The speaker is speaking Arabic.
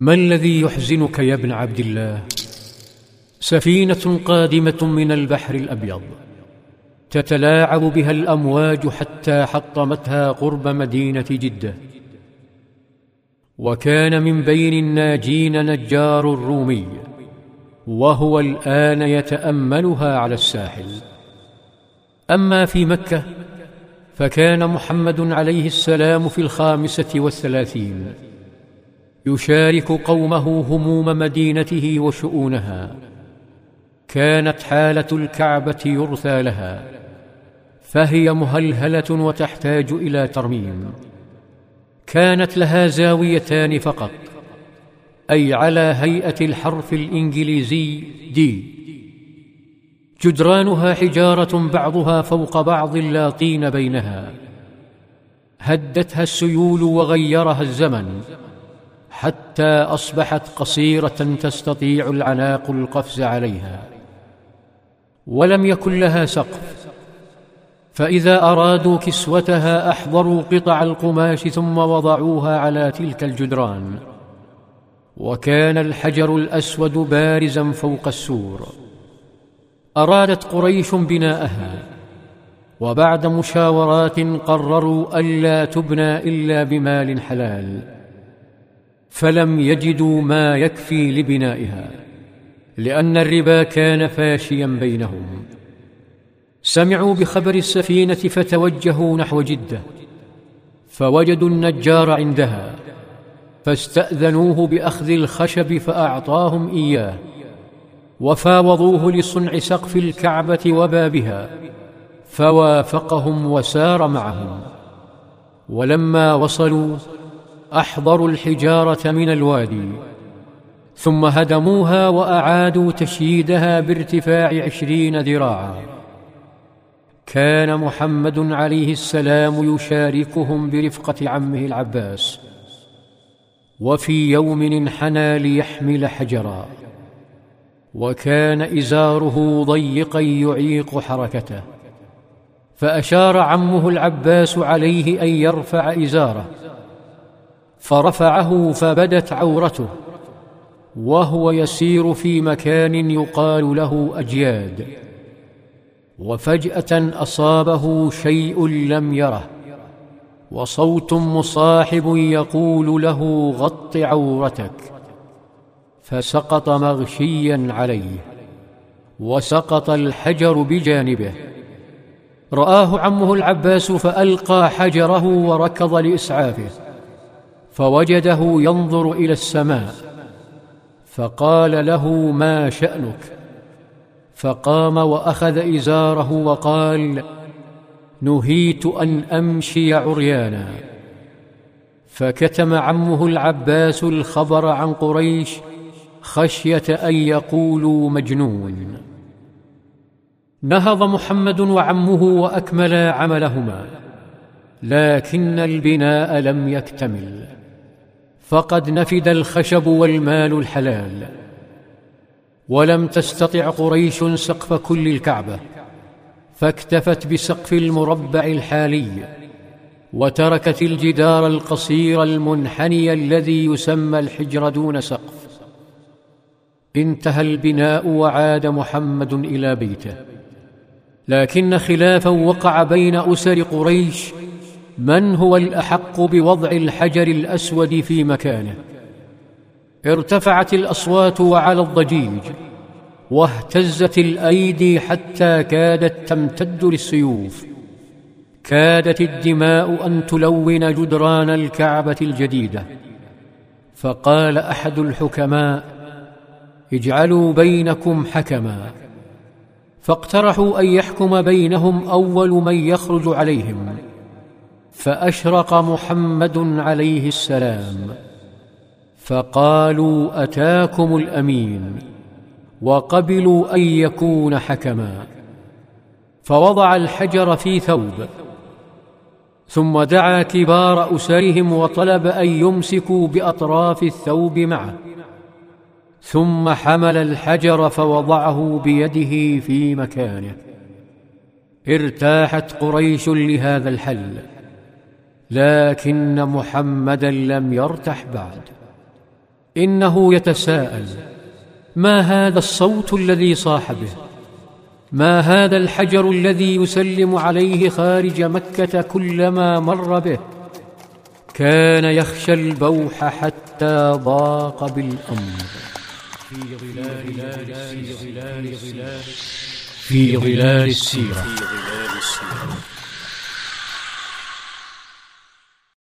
ما الذي يحزنك يا ابن عبد الله؟ سفينة قادمة من البحر الأبيض. تتلاعب بها الأمواج حتى حطمتها قرب مدينة جدة. وكان من بين الناجين نجار الرومي وهو الآن يتأملها على الساحل. أما في مكة فكان محمد عليه السلام في الخامسة والثلاثين. يشارك قومه هموم مدينته وشؤونها. كانت حالة الكعبة يرثى لها. فهي مهلهلة وتحتاج إلى ترميم. كانت لها زاويتان فقط أي على هيئة الحرف الإنجليزي دي جدرانها حجارة بعضها فوق بعض لا طين بينها. هدتها السيول وغيرها الزمن. حتى أصبحت قصيرة تستطيع العناق القفز عليها. ولم يكن لها سقف. فإذا أرادوا كسوتها أحضروا قطع القماش ثم وضعوها على تلك الجدران. وكان الحجر الأسود بارزا فوق السور. أرادت قريش بناءها. وبعد مشاورات قرروا ألا تبنى إلا بمال حلال. فلم يجدوا ما يكفي لبنائها لأن الربا كان فاشيا بينهم. سمعوا بخبر السفينة فتوجهوا نحو جدة فوجدوا النجار عندها فاستأذنوه بأخذ الخشب فأعطاهم إياه وفاوضوه لصنع سقف الكعبة وبابها فوافقهم وسار معهم. ولما وصلوا أحضروا الحجارة من الوادي ثم هدموها وأعادوا تشييدها بارتفاع عشرين ذراعا. كان محمد عليه السلام يشاركهم برفقة عمه العباس وفي يوم انحنى ليحمل حجرا. وكان إزاره ضيقا يعيق حركته فأشار عمه العباس عليه أن يرفع إزاره. فرفعه فبدت عورته وهو يسير في مكان يقال له أجياد. وفجأة أصابه شيء لم يره وصوت مصاحب يقول له غط عورتك. فسقط مغشيا عليه وسقط الحجر بجانبه. رآه عمه العباس فألقى حجره وركض لإسعافه. فوجده ينظر إلى السماء فقال له ما شأنك؟ فقام وأخذ إزاره وقال نهيت أن أمشي عريانا. فكتم عمه العباس الخبر عن قريش خشية أن يقولوا مجنون. نهض محمد وعمه وأكملا عملهما لكن البناء لم يكتمل. فقد نفد الخشب والمال الحلال. ولم تستطع قريش سقف كل الكعبة فاكتفت بسقف المربع الحالي وتركت الجدار القصير المنحني الذي يسمى الحجر دون سقف. انتهى البناء وعاد محمد إلى بيته. لكن خلافا وقع بين أسر قريش من هو الأحق بوضع الحجر الأسود في مكانه؟ ارتفعت الأصوات وعلى الضجيج واهتزت الأيدي حتى كادت تمتد للسيوف. كادت الدماء أن تلون جدران الكعبة الجديدة. فقال أحد الحكماء اجعلوا بينكم حكما. فاقترحوا أن يحكم بينهم أول من يخرج عليهم. فأشرق محمد عليه السلام فقالوا أتاكم الأمين وقبلوا أن يكون حكما. فوضع الحجر في ثوب ثم دعا كبار أسرهم وطلب أن يمسكوا بأطراف الثوب معه. ثم حمل الحجر فوضعه بيده في مكانه. ارتاحت قريش لهذا الحل. لكن محمدا لم يرتح بعد. إنه يتساءل ما هذا الصوت الذي صاح به؟ ما هذا الحجر الذي يسلم عليه خارج مكة كلما مر به؟ كان يخشى البوح حتى ضاق بالأمر. في ظلال السيرة.